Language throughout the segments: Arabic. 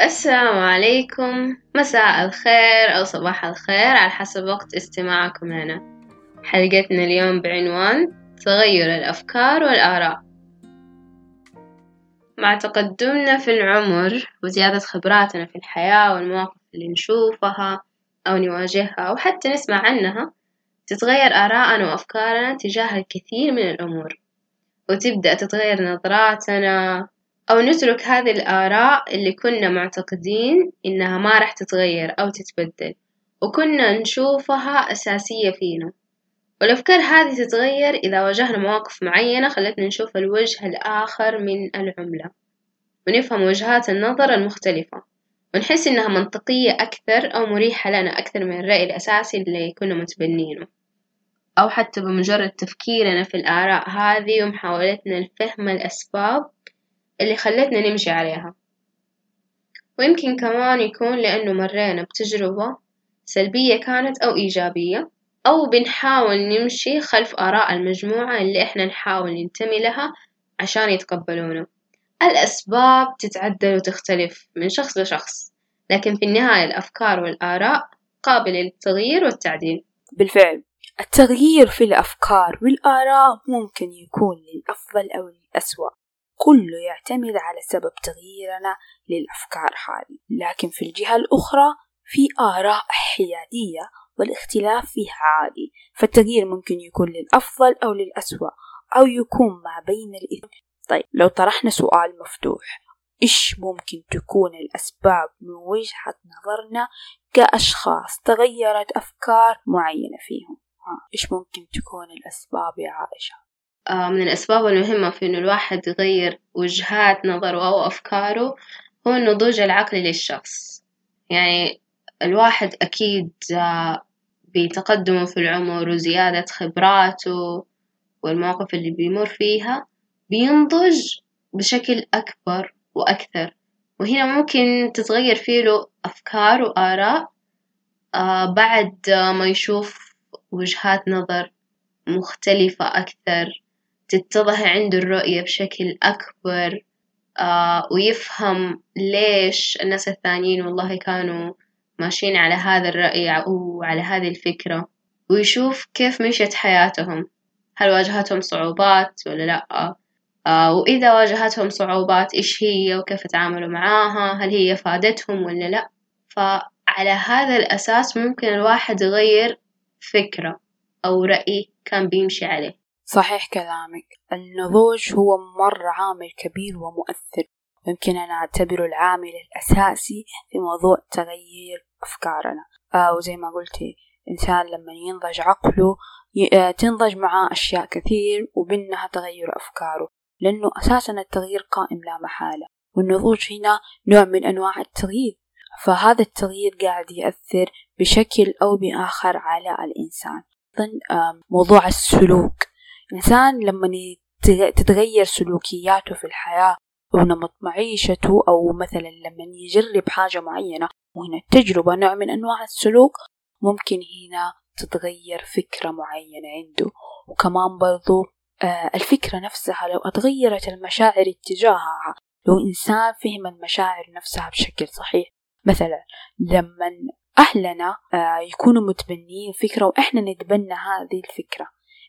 السلام عليكم. مساء الخير أو صباح الخير على حسب وقت استماعكم لنا. حلقتنا اليوم بعنوان تغير الأفكار والآراء. مع تقدمنا في العمر وزيادة خبراتنا في الحياة والمواقف اللي نشوفها أو نواجهها أو حتى نسمع عنها تتغير آراءنا وأفكارنا تجاه الكثير من الأمور. وتبدأ تتغير نظراتنا أو نترك هذه الآراء اللي كنا معتقدين إنها ما راح تتغير أو تتبدل وكنا نشوفها أساسية فينا. والأفكار هذه تتغير إذا واجهنا مواقف معينة خلتنا نشوف الوجه الآخر من العملة ونفهم وجهات النظر المختلفة ونحس إنها منطقية أكثر أو مريحة لنا أكثر من الرأي الأساسي اللي كنا متبنينه. أو حتى بمجرد تفكيرنا في الآراء هذه ومحاولتنا لفهم الأسباب اللي خلتنا نمشي عليها. ويمكن كمان يكون لأنه مرينا بتجربة سلبية كانت أو إيجابية أو بنحاول نمشي خلف آراء المجموعة اللي إحنا نحاول ننتمي لها عشان يتقبلونا. الأسباب تتعدل وتختلف من شخص لشخص لكن في النهاية الأفكار والآراء قابلة للتغيير والتعديل. بالفعل. التغيير في الأفكار والآراء ممكن يكون للأفضل أو للأسوأ. كله يعتمد على سبب تغييرنا للأفكار هذه لكن في الجهة الأخرى في آراء حيادية والاختلاف فيها عادي فالتغيير ممكن يكون للأفضل أو للأسوأ أو يكون ما بين الاثنين طيب لو طرحنا سؤال مفتوح إيش ممكن تكون الأسباب من وجهة نظرنا كأشخاص تغيرت أفكار معينة فيهم. إيش ممكن تكون الأسباب يا عائشة؟ آه من الأسباب المهمة في إنه الواحد يغير وجهات نظره أو أفكاره هو النضوج العقلي للشخص. يعني الواحد أكيد آه بتقدمه في العمر وزيادة خبراته والمواقف اللي بيمر فيها بينضج بشكل أكبر وأكثر. وهنا ممكن تتغير فيه له أفكار وآراء آه بعد ما يشوف وجهات نظر مختلفة أكثر. تتضح عنده الرؤية بشكل أكبر آه ويفهم ليش الناس الثانيين والله كانوا ماشيين على هذا الرأي أو على هذه الفكرة ويشوف كيف مشيت حياتهم. هل واجهتهم صعوبات ولا لأ؟ آه وإذا واجهتهم صعوبات إيش هي وكيف تعاملوا معاها؟ هل هي فادتهم ولا لأ؟ فعلى هذا الأساس ممكن الواحد يغير فكرة أو رأي كان بيمشي عليه. صحيح كلامك. النضوج هو مرة عامل كبير ومؤثر. يمكن أن أعتبره العامل الأساسي في موضوع تغيير أفكارنا. آه وزي ما قلتي إنسان لما ينضج عقله تنضج معاه أشياء كثير وبينها تغير أفكاره لأنه أساسا التغيير قائم لا محالة. والنضوج هنا نوع من أنواع التغيير. فهذا التغيير قاعد يأثر بشكل أو بآخر على الإنسان. موضوع السلوك. الإنسان لما تتغير سلوكياته في الحياة ونمط معيشته أو مثلا لما يجرب حاجة معينة وهنا التجربة نوع من أنواع السلوك ممكن هنا تتغير فكرة معينة عنده. وكمان برضو آه الفكرة نفسها لو أتغيرت المشاعر اتجاهها لو إنسان فهم المشاعر نفسها بشكل صحيح مثلا لما أهلنا آه يكونوا متبنيين فكرة وإحنا نتبنى هذه الفكرة.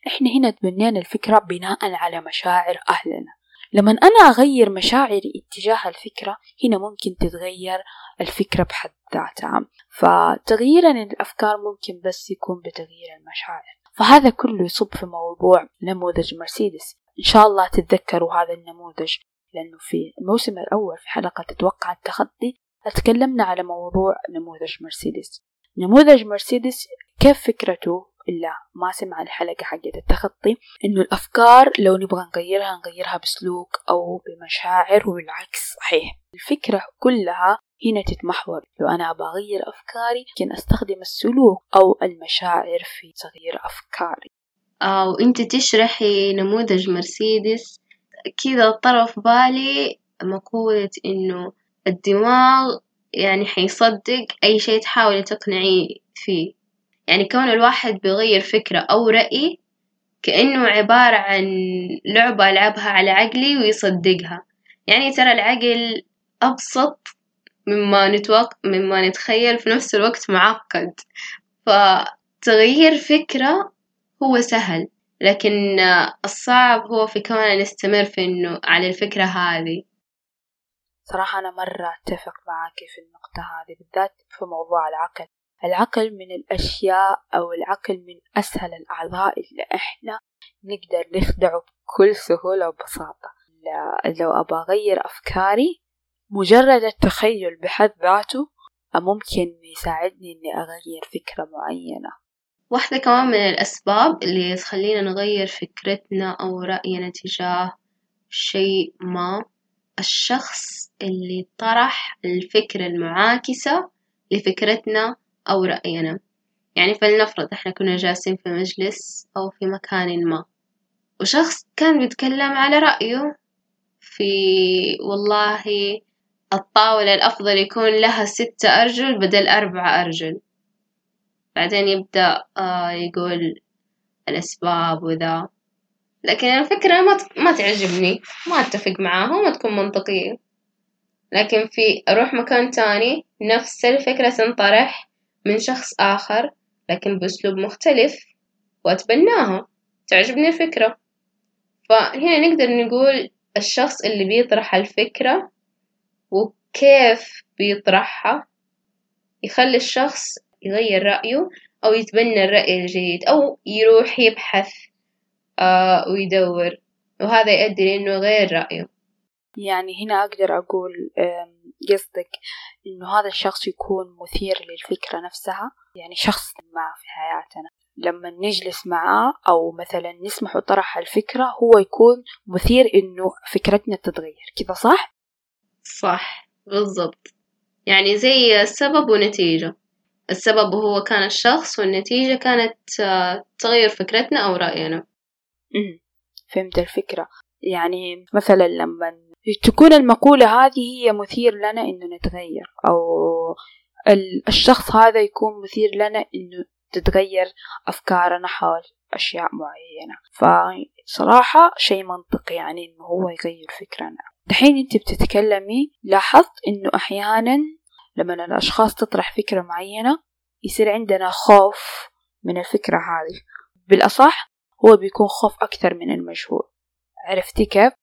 إحنا هنا تبنينا الفكرة بناء على مشاعر أهلنا. لما أنا أغير مشاعري اتجاه الفكرة هنا ممكن تتغير الفكرة بحد ذاتها. فتغييرا الأفكار ممكن بس يكون بتغيير المشاعر. فهذا كله يصب في موضوع نموذج مرسيدس. إن شاء الله تتذكروا هذا النموذج لأنه في الموسم الأول في حلقة تتوقع التخطي تكلمنا على موضوع نموذج مرسيدس. نموذج مرسيدس كيف فكرته إلا ما سمع الحلقة حقت التخطي إنه الأفكار لو نبغى نغيرها نغيرها بسلوك أو بمشاعر والعكس صحيح. الفكرة كلها هنا تتمحور. لو أنا بغير أفكاري يمكن أستخدم السلوك أو المشاعر في تغيير أفكاري. آه وإنت تشرحي نموذج مرسيدس. كذا طرف بالي مقولة إنه الدماغ يعني حيصدق أي شيء تحاولي تقنعيه فيه. يعني كون الواحد بيغير فكرة أو رأي كأنه عبارة عن لعبة ألعبها على عقلي ويصدقها. يعني ترى العقل أبسط مما نتوق مما نتخيل في نفس الوقت معقد. فتغيير فكرة هو سهل لكن الصعب هو في كونه نستمر في إنه على الفكرة هذه. صراحة أنا مرة أتفق معك في النقطة هذه بالذات في موضوع العقل. العقل من الأشياء أو العقل من أسهل الأعضاء اللي إحنا نقدر نخدعه بكل سهولة وبساطة. لو أبغى أغير أفكاري مجرد التخيل بحد ذاته ممكن يساعدني إني أغير فكرة معينة. واحدة كمان من الأسباب اللي تخلينا نغير فكرتنا أو رأينا تجاه شيء ما الشخص اللي طرح الفكرة المعاكسة لفكرتنا أو رأينا. يعني فلنفرض إحنا كنا جالسين في مجلس أو في مكان ما. وشخص كان بيتكلم على رأيه في والله الطاولة الأفضل يكون لها ستة أرجل بدل أربعة أرجل. بعدين يبدأ آه يقول الأسباب وذا. لكن الفكرة ما ما تعجبني. ما أتفق معاها وما تكون منطقية. لكن في أروح مكان تاني نفس الفكرة تنطرح من شخص آخر لكن بأسلوب مختلف وأتبناها. تعجبني الفكرة. فهنا نقدر نقول الشخص اللي بيطرح الفكرة وكيف بيطرحها. يخلي الشخص يغير رأيه أو يتبنى الرأي الجديد أو يروح يبحث آه ويدور. وهذا يؤدي لأنه يغير رأيه. يعني هنا أقدر أقول قصدك إنه هذا الشخص يكون مثير للفكرة نفسها؟ يعني شخص ما في حياتنا. لما نجلس معاه أو مثلا نسمح طرح الفكرة هو يكون مثير إنه فكرتنا تتغير. كذا صح؟ صح بالضبط. يعني زي سبب ونتيجة. السبب هو كان الشخص والنتيجة كانت آه، تغير فكرتنا أو رأينا. فهمت الفكرة. يعني مثلا لما تكون المقولة هذه هي مثير لنا إنه نتغير أو الشخص هذا يكون مثير لنا إنه تتغير أفكارنا حول أشياء معينة. فصراحة شيء منطقي يعني إنه هو يغير فكرنا. دحين أنت بتتكلمي لاحظت إنه أحيانا لما الأشخاص تطرح فكرة معينة يصير عندنا خوف من الفكرة هذه. بالأصح هو بيكون خوف أكثر من المجهول. عرفتي كيف؟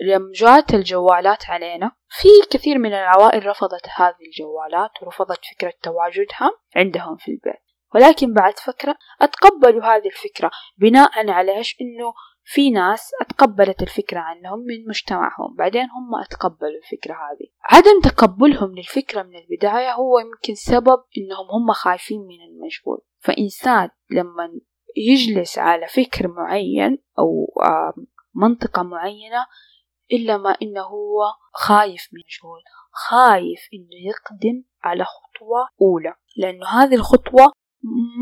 لما جاءت الجوالات علينا. في كثير من العوائل رفضت هذه الجوالات ورفضت فكرة تواجدها عندهم في البيت. ولكن بعد فترة أتقبلوا هذه الفكرة بناء على إيش؟ إنه في ناس أتقبلت الفكرة عنهم من مجتمعهم بعدين هم أتقبلوا الفكرة هذه. عدم تقبلهم للفكرة من البداية هو يمكن سبب إنهم هم خايفين من المجهول. فإنسان لما يجلس على فكر معين أو منطقة معينة إلا ما إنه هو خايف من المجهول خايف إنه يقدم على خطوة أولى لأنه هذه الخطوة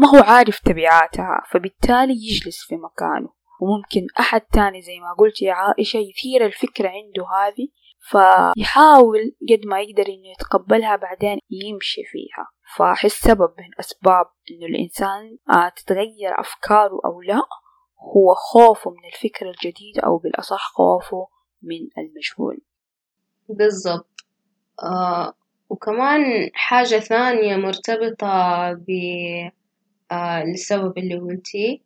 ما هو عارف تبعاتها فبالتالي يجلس في مكانه. وممكن أحد تاني زي ما قلت يا عائشة يثير الفكرة عنده هذه فيحاول قد ما يقدر إنه يتقبلها بعدين يمشي فيها. فأحس سبب من أسباب إنه الإنسان آه، تتغير أفكاره أو لا هو خوفه من الفكرة الجديدة أو بالأصح خوفه من المجهول. بالضبط. آه وكمان حاجة ثانية مرتبطة ب آه السبب اللي قلتيه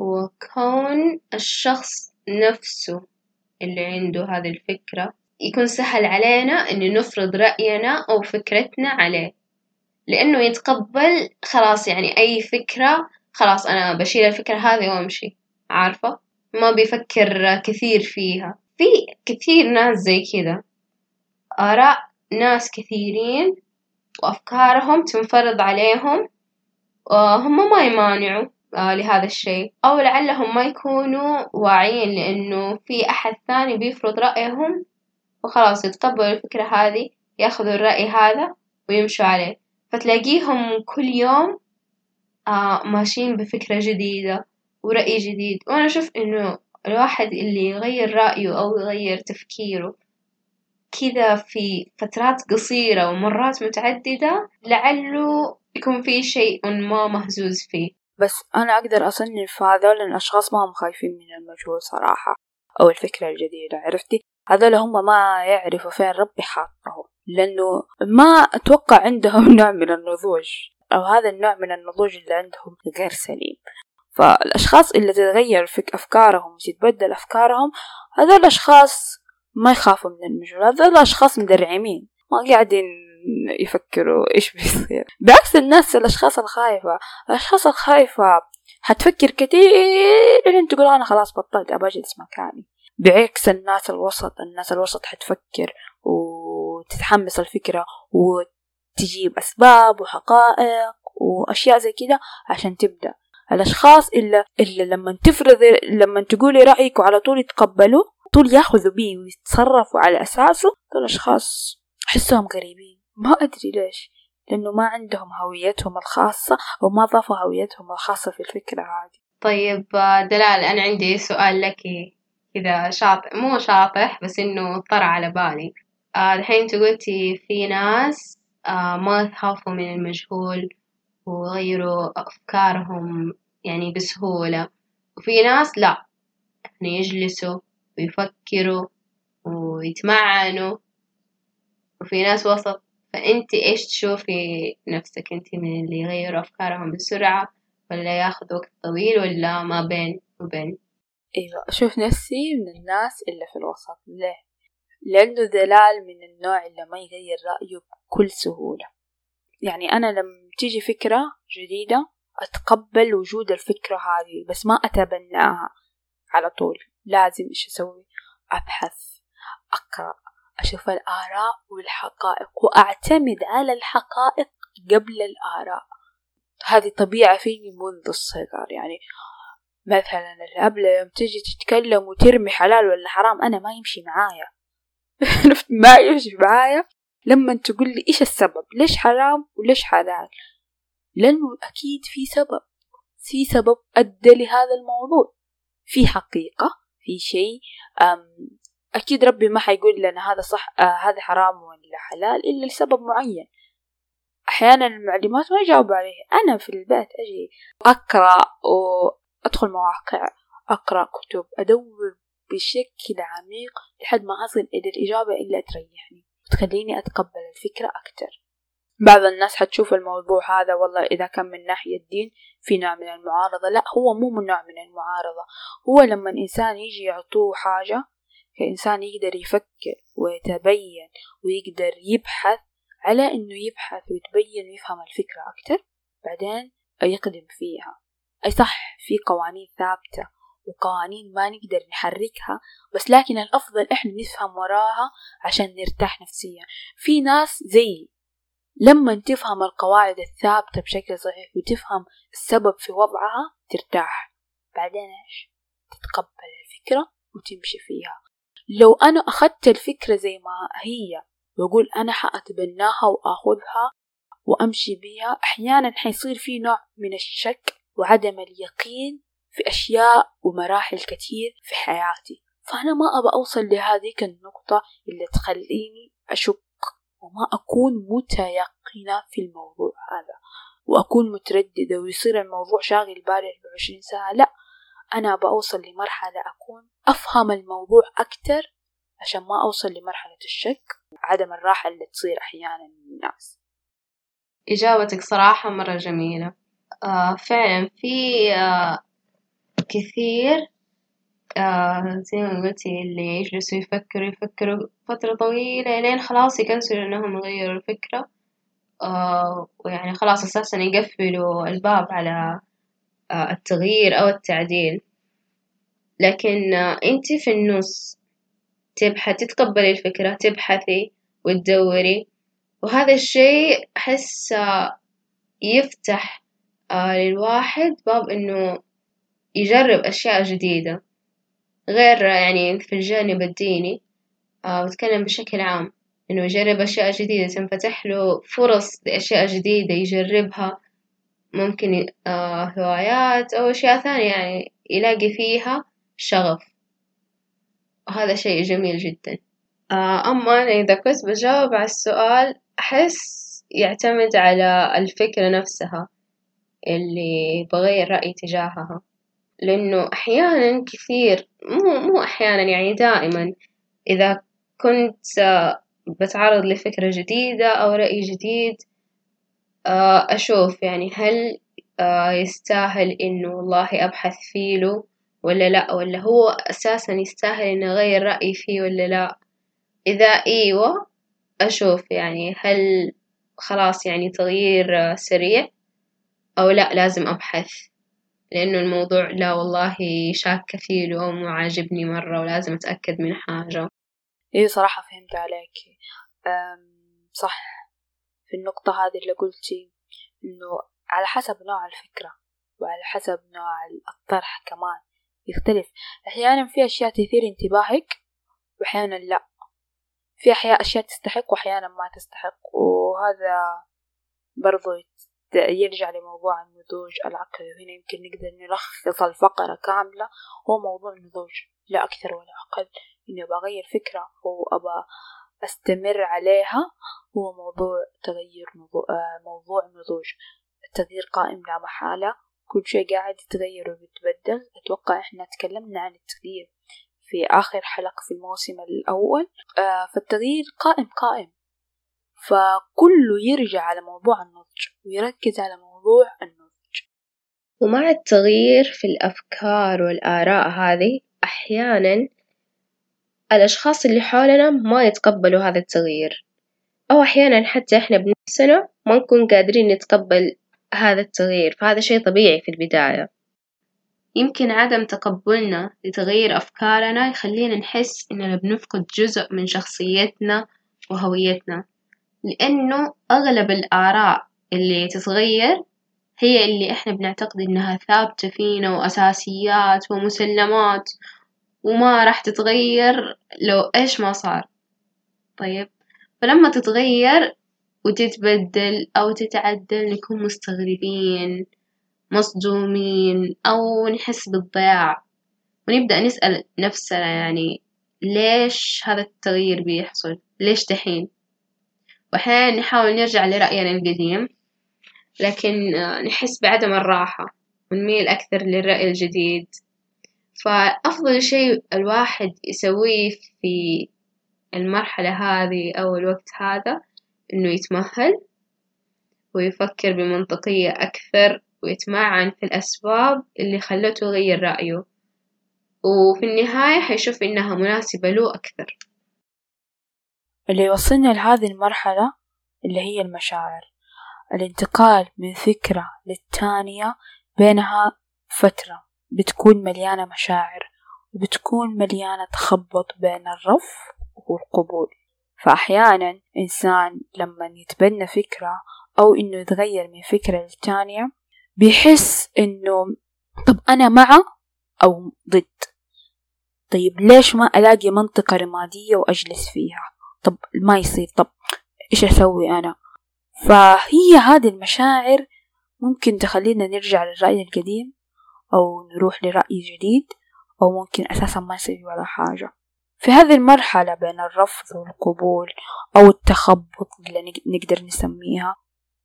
هو كون الشخص نفسه اللي عنده هذه الفكرة يكون سهل علينا إنه نفرض رأينا أو فكرتنا عليه. لأنه يتقبل خلاص يعني أي فكرة خلاص أنا بشيل الفكرة هذه وأمشي. عارفة؟ ما بيفكر كثير فيها. في كثير ناس زي كذا. آراء ناس كثيرين وأفكارهم تنفرض عليهم وهم ما يمانعوا آه، لهذا الشيء. أو لعلهم ما يكونوا واعيين لأنه في أحد ثاني بيفرض رأيهم وخلاص يتقبلوا الفكرة هذه يأخذوا الرأي هذا ويمشوا عليه. فتلاقيهم كل يوم آه ماشيين بفكرة جديدة ورأي جديد. وأنا أشوف إنه الواحد اللي يغير رأيه أو يغير تفكيره كذا في فترات قصيرة ومرات متعددة لعله يكون في شيء ما مهزوز فيه. بس أنا أقدر أصنف هذول الأشخاص ما هم خايفين من المجهول صراحة أو الفكرة الجديدة عرفتي؟ هذول هم ما يعرفوا فين ربي حاطهم لأنه ما أتوقع عندهم نوع من النضوج أو هذا النوع من النضوج اللي عندهم غير سليم. فالأشخاص اللي تتغير فيك أفكارهم وتتبدل أفكارهم هذول الأشخاص ما يخافوا من المجهول هذول أشخاص مدرعمين ما قاعدين يفكروا إيش بيصير. بعكس الناس الأشخاص الخايفة الأشخاص الخايفة حتفكر كتير لين تقول أنا خلاص بطلت أبى أجلس مكاني. بعكس الناس الوسط الناس الوسط حتفكر وتتحمس الفكرة وتجيب أسباب وحقائق وأشياء زي كده عشان تبدأ. الأشخاص إلا إلا لما تفرض لما تقولي رأيك وعلى طول يتقبلوا طول ياخذوا بيه ويتصرفوا على أساسه دول أشخاص أحسهم غريبين. ما أدري ليش. لأنه ما عندهم هويتهم الخاصة وما ضافوا هويتهم الخاصة في الفكرة هذه. طيب دلال أنا عندي سؤال لك كذا شاطئ مو شاطح بس إنه طرى على بالي. آه، الحين أنت قلتي في ناس آه، ما يخافوا من المجهول ويغيروا أفكارهم يعني بسهولة. وفي ناس لا يعني يجلسوا ويفكروا ويتمعنوا. وفي ناس وسط فأنت إيش تشوفي نفسك أنت من اللي يغيروا أفكارهم بسرعة؟ ولا ياخذ وقت طويل ولا ما بين وبين؟ أيوة أشوف نفسي من الناس اللي في الوسط. ليه؟ لأنه دلال من النوع اللي ما يغير رأيه بكل سهولة. يعني أنا لما تيجي فكرة جديدة أتقبل وجود الفكرة هذه بس ما أتبناها على طول. لازم إيش أسوي؟ أبحث أقرأ أشوف الآراء والحقائق وأعتمد على الحقائق قبل الآراء. هذه طبيعة فيني منذ الصغر. يعني مثلا الأب يوم تجي تتكلم وترمي حلال ولا حرام أنا ما يمشي معايا. عرفت؟ ما يمشي معايا. لما تقول لي إيش السبب؟ ليش حرام وليش حلال؟ لأنه أكيد في سبب. في سبب أدى لهذا الموضوع. في حقيقة في شيء أكيد ربي ما حيقول لنا هذا صح آه هذا حرام ولا حلال إلا لسبب معين. أحيانا المعلمات ما يجاوب عليه. أنا في البيت أجي أقرأ وأدخل مواقع أقرأ كتب أدور بشكل عميق لحد ما أصل إلى الإجابة اللي تريحني. وتخليني أتقبل الفكرة أكتر. بعض الناس حتشوف الموضوع هذا والله إذا كان من ناحية الدين في نوع من المعارضة. لا هو مو من نوع من المعارضة. هو لما الإنسان يجي يعطوه حاجة كإنسان يقدر يفكر ويتبين ويقدر يبحث على إنه يبحث ويتبين ويفهم الفكرة أكتر بعدين يقدم فيها. أي صح في قوانين ثابتة. وقوانين ما نقدر نحركها بس لكن الأفضل إحنا نفهم وراها عشان نرتاح نفسيا. في ناس زي لما تفهم القواعد الثابتة بشكل صحيح وتفهم السبب في وضعها ترتاح. بعدين إيش؟ تتقبل الفكرة وتمشي فيها. لو أنا أخذت الفكرة زي ما هي وأقول أنا حأتبناها وأخذها وأمشي بيها أحيانا حيصير في نوع من الشك وعدم اليقين في أشياء ومراحل كتير في حياتي. فأنا ما أبى أوصل لهذيك النقطة اللي تخليني أشك وما أكون متيقنة في الموضوع هذا وأكون مترددة ويصير الموضوع شاغل بالي بعشرين ساعة. لأ أنا بأوصل لمرحلة أكون أفهم الموضوع أكتر عشان ما أوصل لمرحلة الشك وعدم الراحة اللي تصير أحيانا للناس إجابتك صراحة مرة جميلة. آه فعلا في آه كثير آه زي ما قلتي اللي يجلسوا يفكروا يفكروا فترة طويلة لين خلاص يكنسلوا إنهم يغيروا الفكرة. آه ويعني خلاص أساسا يقفلوا الباب على آه التغيير أو التعديل. لكن آه أنت في النص تبحث تتقبلي الفكرة تبحثي وتدوري. وهذا الشيء أحس يفتح للواحد باب إنه يجرب أشياء جديدة. غير يعني في الجانب الديني آه بتكلم بشكل عام إنه يجرب أشياء جديدة تنفتح له فرص لأشياء جديدة يجربها. ممكن آه هوايات أو أشياء ثانية يعني يلاقي فيها شغف. وهذا شيء جميل جدا. آه أما أنا إذا كنت بجاوب على السؤال أحس يعتمد على الفكرة نفسها اللي بغير رأيي تجاهها. لأنه أحيانا كثير مو مو أحيانا يعني دائما. إذا كنت بتعرض لفكرة جديدة أو رأي جديد آه، أشوف يعني هل آه، يستاهل إنه والله أبحث فيه له ولا لأ؟ ولا هو أساسا يستاهل إني أغير رأيي فيه ولا لأ؟ إذا أيوة أشوف يعني هل خلاص يعني تغيير سريع أو لأ لازم أبحث. لأنه الموضوع لا والله شاكة فيه له مو عاجبني مرة ولازم أتأكد من حاجة. إيه صراحة فهمت عليك. صح. في النقطة هذه اللي قلتي إنه على حسب نوع الفكرة وعلى حسب نوع الطرح كمان يختلف. أحيانا في أشياء تثير انتباهك وأحيانا لأ. في أحياء أشياء تستحق وأحيانا ما تستحق. وهذا برضو يرجع لموضوع النضوج العقلي وهنا يمكن نقدر نلخص الفقرة كاملة. هو موضوع النضوج لا أكثر ولا أقل. إني أبغى أغير فكرة وأبغى أستمر عليها هو موضوع تغير موضوع, آه، موضوع نضوج التغيير قائم لا محالة. كل شيء قاعد يتغير ويتبدل. أتوقع إحنا تكلمنا عن التغيير في آخر حلقة في الموسم الأول. آه فالتغيير قائم قائم. فكله يرجع على موضوع النضج ويركز على موضوع النضج. ومع التغيير في الأفكار والآراء هذه أحيانا الأشخاص اللي حولنا ما يتقبلوا هذا التغيير. أو أحيانا حتى إحنا بنفسنا ما نكون قادرين نتقبل هذا التغيير فهذا شيء طبيعي في البداية. يمكن عدم تقبلنا لتغيير أفكارنا يخلينا نحس إننا بنفقد جزء من شخصيتنا وهويتنا. لأنه أغلب الآراء اللي تتغير هي اللي إحنا بنعتقد إنها ثابتة فينا وأساسيات ومسلمات وما راح تتغير لو إيش ما صار. طيب فلما تتغير وتتبدل أو تتعدل نكون مستغربين مصدومين أو نحس بالضياع. ونبدأ نسأل نفسنا يعني ليش هذا التغيير بيحصل؟ ليش دحين؟ وأحيانا نحاول نرجع لرأينا القديم لكن نحس بعدم الراحة ونميل أكثر للرأي الجديد. فأفضل شيء الواحد يسويه في المرحلة هذه أو الوقت هذا إنه يتمهل ويفكر بمنطقية أكثر ويتمعن في الأسباب اللي خلته يغير رأيه. وفي النهاية حيشوف إنها مناسبة له أكثر. اللي يوصلنا لهذه المرحلة اللي هي المشاعر. الانتقال من فكرة للتانية بينها فترة بتكون مليانة مشاعر وبتكون مليانة تخبط بين الرف والقبول. فأحيانا إنسان لما يتبنى فكرة أو إنه يتغير من فكرة للتانية بيحس إنه طب أنا مع أو ضد. طيب ليش ما ألاقي منطقة رمادية وأجلس فيها؟ طب ما يصير طب إيش أسوي أنا؟ فهي هذه المشاعر ممكن تخلينا نرجع للرأي القديم أو نروح لرأي جديد أو ممكن أساسا ما يصير ولا حاجة. في هذه المرحلة بين الرفض والقبول أو التخبط اللي نقدر نسميها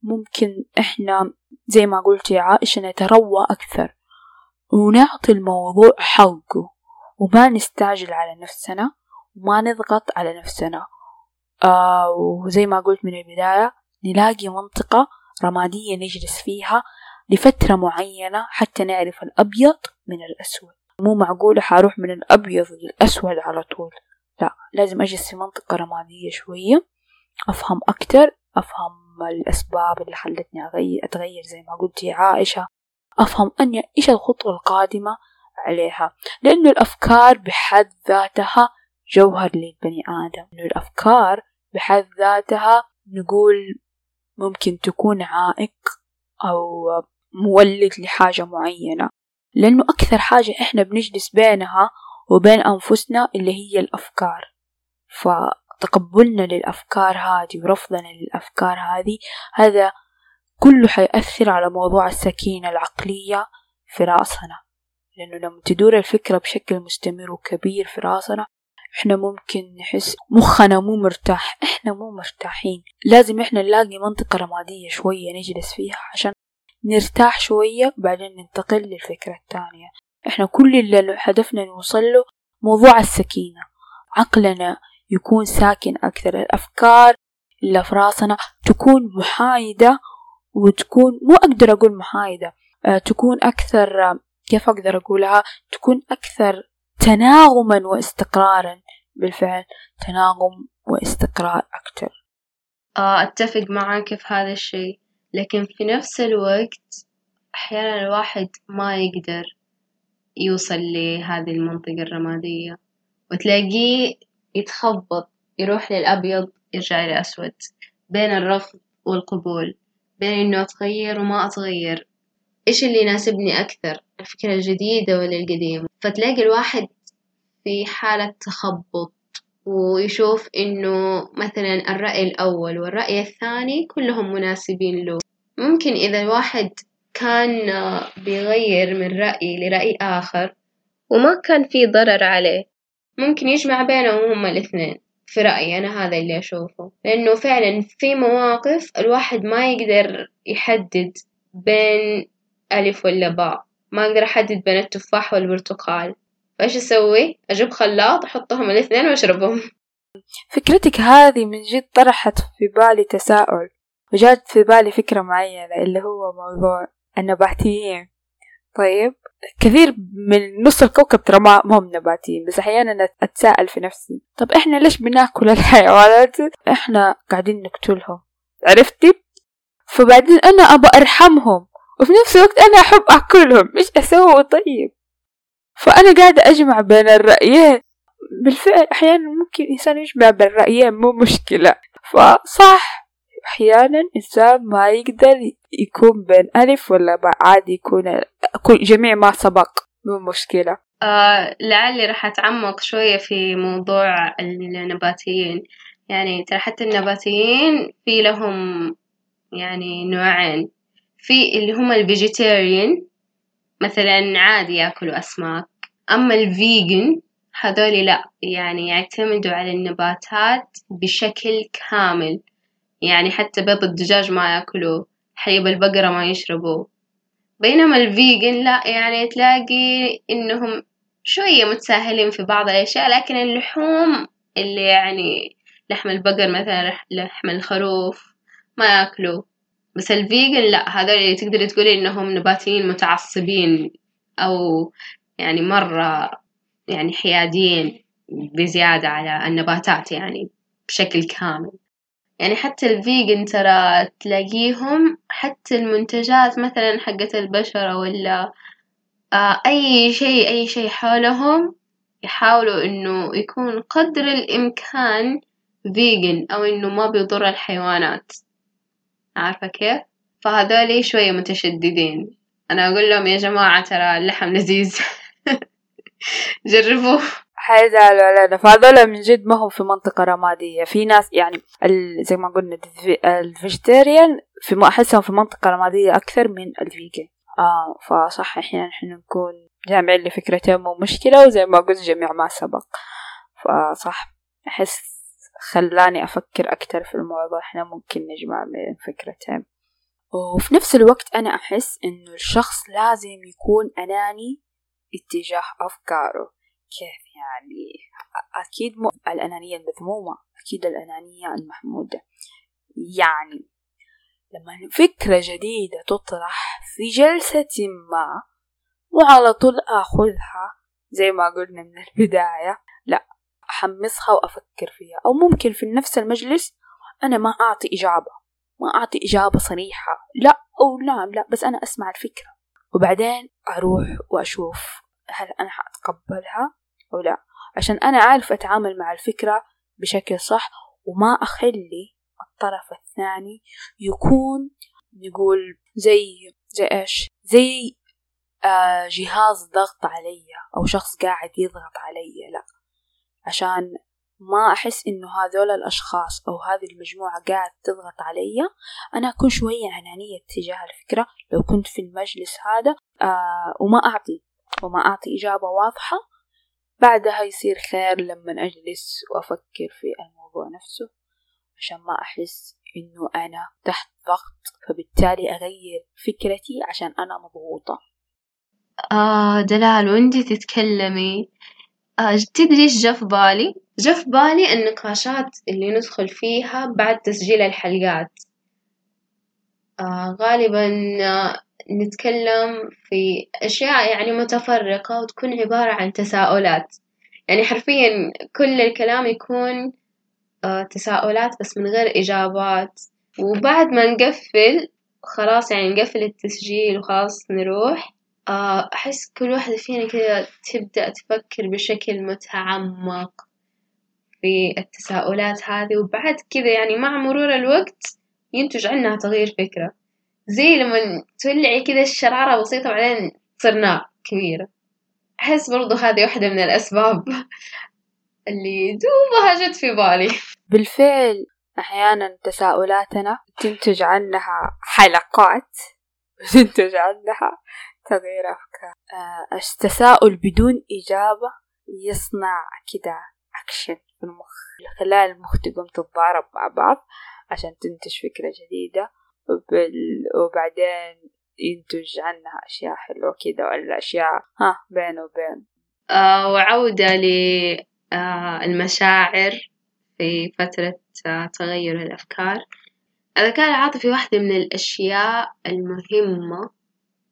ممكن إحنا زي ما قلت يا عائشة نتروى أكثر ونعطي الموضوع حقه وما نستعجل على نفسنا وما نضغط على نفسنا. آه وزي ما قلت من البداية نلاقي منطقة رمادية نجلس فيها لفترة معينة حتى نعرف الأبيض من الأسود. مو معقولة حروح من الأبيض للأسود على طول. لا لازم أجلس في منطقة رمادية شوية أفهم أكتر أفهم الأسباب اللي خلتني أتغير زي ما قلت عائشة. أفهم أني إيش الخطوة القادمة عليها. لأنه الأفكار بحد ذاتها جوهر للبني آدم. إنه الأفكار بحد ذاتها نقول ممكن تكون عائق أو مولد لحاجة معينة لأنه أكثر حاجة إحنا بنجلس بينها وبين أنفسنا اللي هي الأفكار. فتقبلنا للأفكار هذه ورفضنا للأفكار هذه هذا كله حيأثر على موضوع السكينة العقلية في رأسنا. لأنه لما تدور الفكرة بشكل مستمر وكبير في رأسنا إحنا ممكن نحس مخنا مو مرتاح إحنا مو مرتاحين. لازم إحنا نلاقي منطقة رمادية شوية نجلس فيها عشان نرتاح شوية بعدين ننتقل للفكرة الثانية. إحنا كل اللي هدفنا نوصل له موضوع السكينة. عقلنا يكون ساكن أكثر الأفكار اللي في راسنا تكون محايدة وتكون مو أقدر أقول محايدة أه تكون أكثر كيف أقدر أقولها؟ تكون أكثر تناغما واستقرارا بالفعل تناغم واستقرار أكثر آه أتفق معاك في هذا الشي لكن في نفس الوقت أحيانا الواحد ما يقدر يوصل لهذه المنطقة الرمادية. وتلاقيه يتخبط يروح للأبيض يرجع لأسود بين الرفض والقبول. بين إنه أتغير وما أتغير. إيش اللي يناسبني أكثر؟ الفكرة الجديدة ولا القديمة؟ فتلاقي الواحد في حالة تخبط ويشوف إنه مثلا الرأي الأول والرأي الثاني كلهم مناسبين له. ممكن إذا الواحد كان بيغير من رأي لرأي آخر وما كان في ضرر عليه ممكن يجمع بينهم هما الاثنين في رأيي أنا هذا اللي أشوفه. لأنه فعلا في مواقف الواحد ما يقدر يحدد بين ألف ولا باء. ما أقدر أحدد بين التفاح والبرتقال. فإيش أسوي؟ أجيب خلاط أحطهم الاثنين وأشربهم. فكرتك هذه من جد طرحت في بالي تساؤل. وجات في بالي فكرة معينة اللي هو موضوع النباتيين. طيب كثير من نص الكوكب ترى ما هم نباتيين بس أحيانا أتساءل في نفسي. طب إحنا ليش بناكل الحيوانات؟ إحنا قاعدين نقتلهم. عرفتي؟ فبعدين أنا أبى أرحمهم. وفي نفس الوقت أنا أحب أكلهم إيش أسوي طيب. فأنا قاعدة أجمع بين الرأيين. بالفعل أحيانا ممكن الإنسان يجمع بين الرأيين مو مشكلة. فصح أحيانا إنسان ما يقدر يكون بين ألف ولا باء عادي يكون كل جميع ما سبق مو مشكلة. آه لعلي راح أتعمق شوية في موضوع النباتيين. يعني ترى حتى النباتيين في لهم يعني نوعين. في اللي هم ال vegetarian مثلا عادي يأكلوا أسماك. أما ال vegan هذول لأ يعني يعتمدوا على النباتات بشكل كامل. يعني حتى بيض الدجاج ما يأكلوه حليب البقرة ما يشربوه. بينما ال vegan لا يعني تلاقي إنهم شوية متساهلين في بعض الأشياء لكن اللحوم اللي يعني لحم البقر مثلا لحم الخروف ما ياكلوا بس ال vegan لا هذول تقدري تقولي إنهم نباتيين متعصبين أو يعني مرة يعني حياديين بزيادة على النباتات يعني بشكل كامل. يعني حتى ال vegan ترى تلاقيهم حتى المنتجات مثلا حقت البشرة ولا آه أي شيء أي شيء حولهم يحاولوا إنه يكون قدر الإمكان vegan أو إنه ما بيضر الحيوانات. عارفة كيف؟ فهذولي شوية متشددين. أنا أقول لهم يا جماعة ترى اللحم لذيذ. جربوه. حيزعلوا علينا فهذول من جد ما هم في منطقة رمادية. في ناس يعني زي ما قلنا ال vegetarian في أحسهم في منطقة رمادية أكثر من ال vegan. آه فصح أحيانا إحنا نكون جامعين لفكرتين مو مشكلة وزي ما قلت جميع ما سبق. فصح أحس خلاني أفكر أكثر في الموضوع. إحنا ممكن نجمع بين فكرتين. وفي نفس الوقت أنا أحس إنه الشخص لازم يكون أناني اتجاه أفكاره. كيف يعني؟ أكيد مو الأنانية المذمومة أكيد الأنانية المحمودة. يعني لما فكرة جديدة تطرح في جلسة ما وعلى طول أخذها زي ما قلنا من البداية لا أحمسها وأفكر فيها. أو ممكن في نفس المجلس أنا ما أعطي إجابة ما أعطي إجابة صريحة. لا أو نعم لا بس أنا أسمع الفكرة. وبعدين أروح وأشوف هل أنا حأتقبلها أو لا. عشان أنا عارف أتعامل مع الفكرة بشكل صح وما أخلي الطرف الثاني يكون نقول زي زي إيش؟ زي آه جهاز ضغط علي أو شخص قاعد يضغط علي. لا. عشان ما أحس إنه هذول الأشخاص أو هذه المجموعة قاعد تضغط علي. أنا أكون شوية أنانية تجاه الفكرة. لو كنت في المجلس هذا آه وما أعطي وما أعطي إجابة واضحة بعدها يصير خير لما أجلس وأفكر في الموضوع نفسه عشان ما أحس إنه أنا تحت ضغط. فبالتالي أغير فكرتي عشان أنا مضغوطة. آه دلال وأنتي تتكلمي تدري إيش جا في بالي؟ جا في بالي النقاشات اللي ندخل فيها بعد تسجيل الحلقات. آه غالبا آه نتكلم في أشياء يعني متفرقة وتكون عبارة عن تساؤلات. يعني حرفيا كل الكلام يكون آه تساؤلات بس من غير إجابات. وبعد ما نقفل خلاص يعني نقفل التسجيل وخلاص نروح. آه، أحس كل واحدة فينا كذا تبدأ تفكر بشكل متعمق في التساؤلات هذه وبعد كذا يعني مع مرور الوقت ينتج عنها تغيير فكرة. زي لما تولعي كذا الشرارة بسيطة بعدين تصير نار كبيرة. أحس برضو هذه واحدة من الأسباب اللي دوبها جت في بالي. بالفعل أحيانا تساؤلاتنا تنتج عنها حلقات تنتج عنها تغيير أفكار. آه التساؤل بدون إجابة يصنع كده أكشن في المخ. خلال المخ تقوم تتضارب مع بعض عشان تنتج فكرة جديدة وبعدين ينتج عنها أشياء حلوة كده ولا أشياء ها بين وبين. آه وعودة للمشاعر آه في فترة آه تغير الأفكار. الذكاء العاطفي واحدة من الأشياء المهمة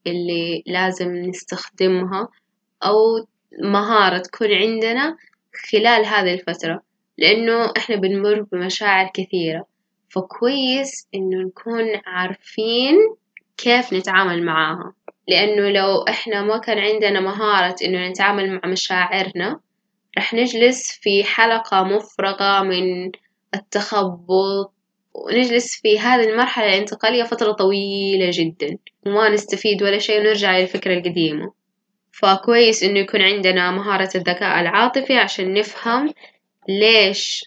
اللي لازم نستخدمها أو مهارة تكون عندنا خلال هذه الفترة لأنه إحنا بنمر بمشاعر كثيرة. فكويس إنه نكون عارفين كيف نتعامل معاها لأنه لو إحنا ما كان عندنا مهارة إنه نتعامل مع مشاعرنا رح نجلس في حلقة مفرغة من التخبط ونجلس في هذه المرحلة الانتقالية فترة طويلة جدا. وما نستفيد ولا شيء ونرجع للفكرة القديمة. فكويس إنه يكون عندنا مهارة الذكاء العاطفي عشان نفهم ليش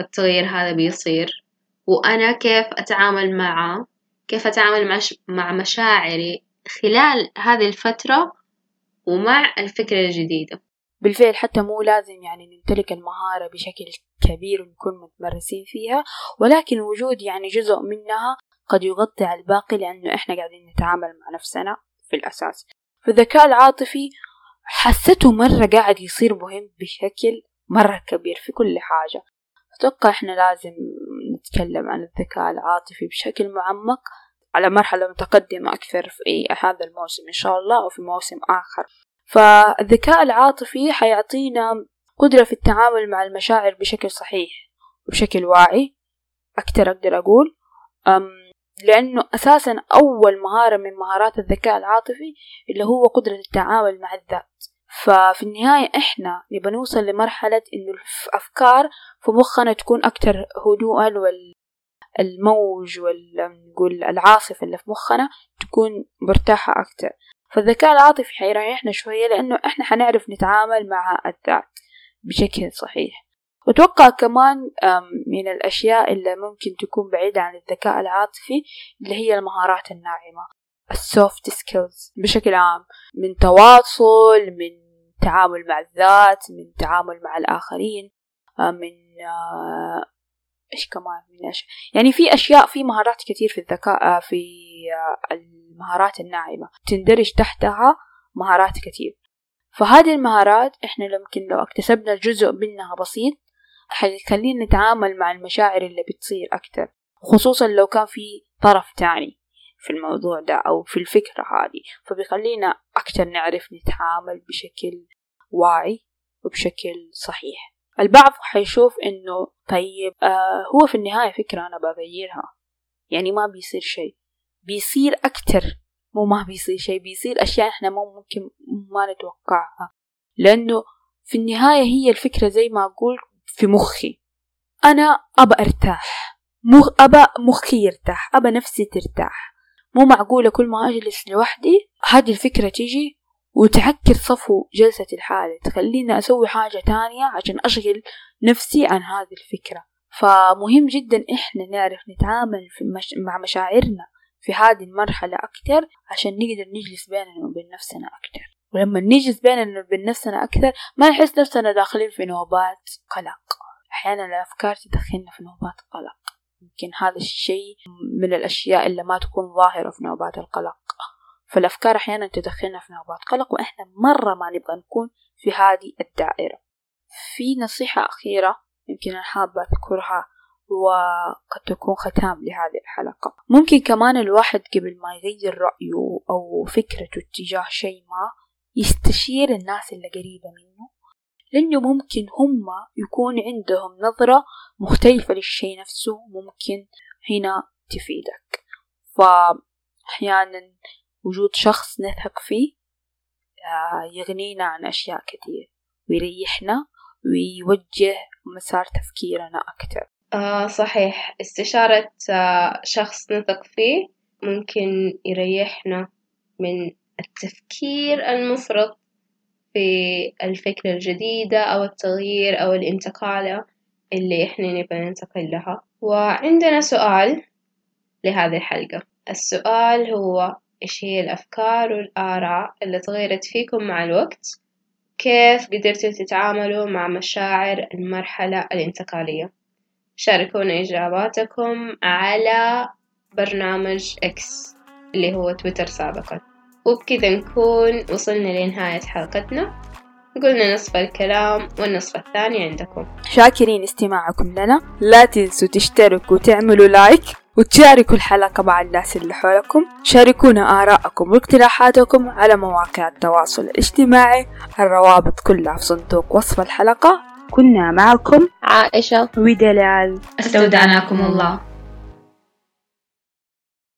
التغيير هذا بيصير. وأنا كيف أتعامل معه كيف أتعامل مع, مشاعري خلال هذه الفترة ومع الفكرة الجديدة. بالفعل حتى مو لازم يعني نمتلك المهارة بشكل كبير ونكون متمرسين فيها ولكن وجود يعني جزء منها قد يغطي على الباقي لأنه إحنا قاعدين نتعامل مع نفسنا في الأساس. فالذكاء العاطفي حسيته مرة قاعد يصير مهم بشكل مرة كبير في كل حاجة. أتوقع إحنا لازم نتكلم عن الذكاء العاطفي بشكل معمق على مرحلة متقدمة أكثر في هذا الموسم إن شاء الله أو في موسم آخر. فالذكاء العاطفي حيعطينا قدرة في التعامل مع المشاعر بشكل صحيح وبشكل واعي. أكثر أقدر أقول أم لأنه أساسا أول مهارة من مهارات الذكاء العاطفي اللي هو قدرة التعامل مع الذات. ففي النهاية إحنا نبى نوصل لمرحلة إنه الأفكار في مخنا تكون أكثر هدوءا والموج والنقول العاصفة اللي في مخنا تكون مرتاحة أكثر. فالذكاء العاطفي حيريحنا شوية لأنه إحنا حنعرف نتعامل مع الذات بشكل صحيح. وأتوقع كمان من الأشياء اللي ممكن تكون بعيدة عن الذكاء العاطفي اللي هي المهارات الناعمة ال soft skills بشكل عام من تواصل من تعامل مع الذات من تعامل مع الآخرين من إيش كمان من أشياء يعني في أشياء في مهارات كثير في الذكاء في المهارات الناعمة. تندرج تحتها مهارات كثير فهذه المهارات إحنا ممكن لو اكتسبنا جزء منها بسيط حيخلينا نتعامل مع المشاعر اللي بتصير أكتر. خصوصا لو كان في طرف تاني في الموضوع ده أو في الفكرة هذه. فبيخلينا أكتر نعرف نتعامل بشكل واعي وبشكل صحيح. البعض حيشوف إنه طيب آه هو في النهاية فكرة أنا بغيرها. يعني ما بيصير شيء. بيصير أكتر. مو ما بيصير شيء بيصير أشياء إحنا مو ممكن ما نتوقعها. لأنه في النهاية هي الفكرة زي ما أقول في مخي. أنا أبى أرتاح. مخ أبى مخي يرتاح. أبى نفسي ترتاح. مو معقولة كل ما أجلس لوحدي هذه الفكرة تيجي وتعكر صفو جلسة الحالة تخليني أسوي حاجة تانية عشان أشغل نفسي عن هذه الفكرة. فمهم جدا إحنا نعرف نتعامل في مش... مع مشاعرنا في هذه المرحلة أكتر عشان نقدر نجلس بيننا وبين نفسنا أكتر ولما نجلس بيننا وبين نفسنا أكثر ما نحس نفسنا داخلين في نوبات قلق. أحيانا الأفكار تدخلنا في نوبات قلق. يمكن هذا الشيء من الأشياء اللي ما تكون ظاهرة في نوبات القلق. فالأفكار أحيانا تدخلنا في نوبات قلق وإحنا مرة ما نبغى نكون في هذه الدائرة. في نصيحة أخيرة يمكن أنا حابة أذكرها وقد تكون ختام لهذه الحلقة. ممكن كمان الواحد قبل ما يغير رأيه أو فكرته تجاه شيء ما يستشير الناس اللي قريبة منه لأنه ممكن هم يكون عندهم نظرة مختلفة للشيء نفسه ممكن هنا تفيدك. فأحيانا وجود شخص نثق فيه آه، يغنينا عن أشياء كثير ويريحنا ويوجه مسار تفكيرنا أكثر. آه صحيح. استشارة آه شخص نثق فيه ممكن يريحنا من التفكير المفرط في الفكرة الجديدة أو التغيير أو الانتقالة اللي إحنا نبغى ننتقل لها. وعندنا سؤال لهذه الحلقة. السؤال هو إيش هي الأفكار والآراء اللي تغيرت فيكم مع الوقت كيف قدرتوا تتعاملوا مع مشاعر المرحلة الانتقالية؟ شاركونا إجاباتكم على برنامج إكس اللي هو تويتر سابقا. وبكذا نكون وصلنا لنهاية حلقتنا. قلنا نصف الكلام والنصف الثاني عندكم. شاكرين استماعكم لنا. لا تنسوا تشتركوا وتعملوا لايك وتشاركوا الحلقة مع الناس اللي حولكم. شاركونا آراءكم واقتراحاتكم على مواقع التواصل الاجتماعي. الروابط كلها في صندوق وصف الحلقة. كنا معكم عائشة. ودلال. استودعناكم الله.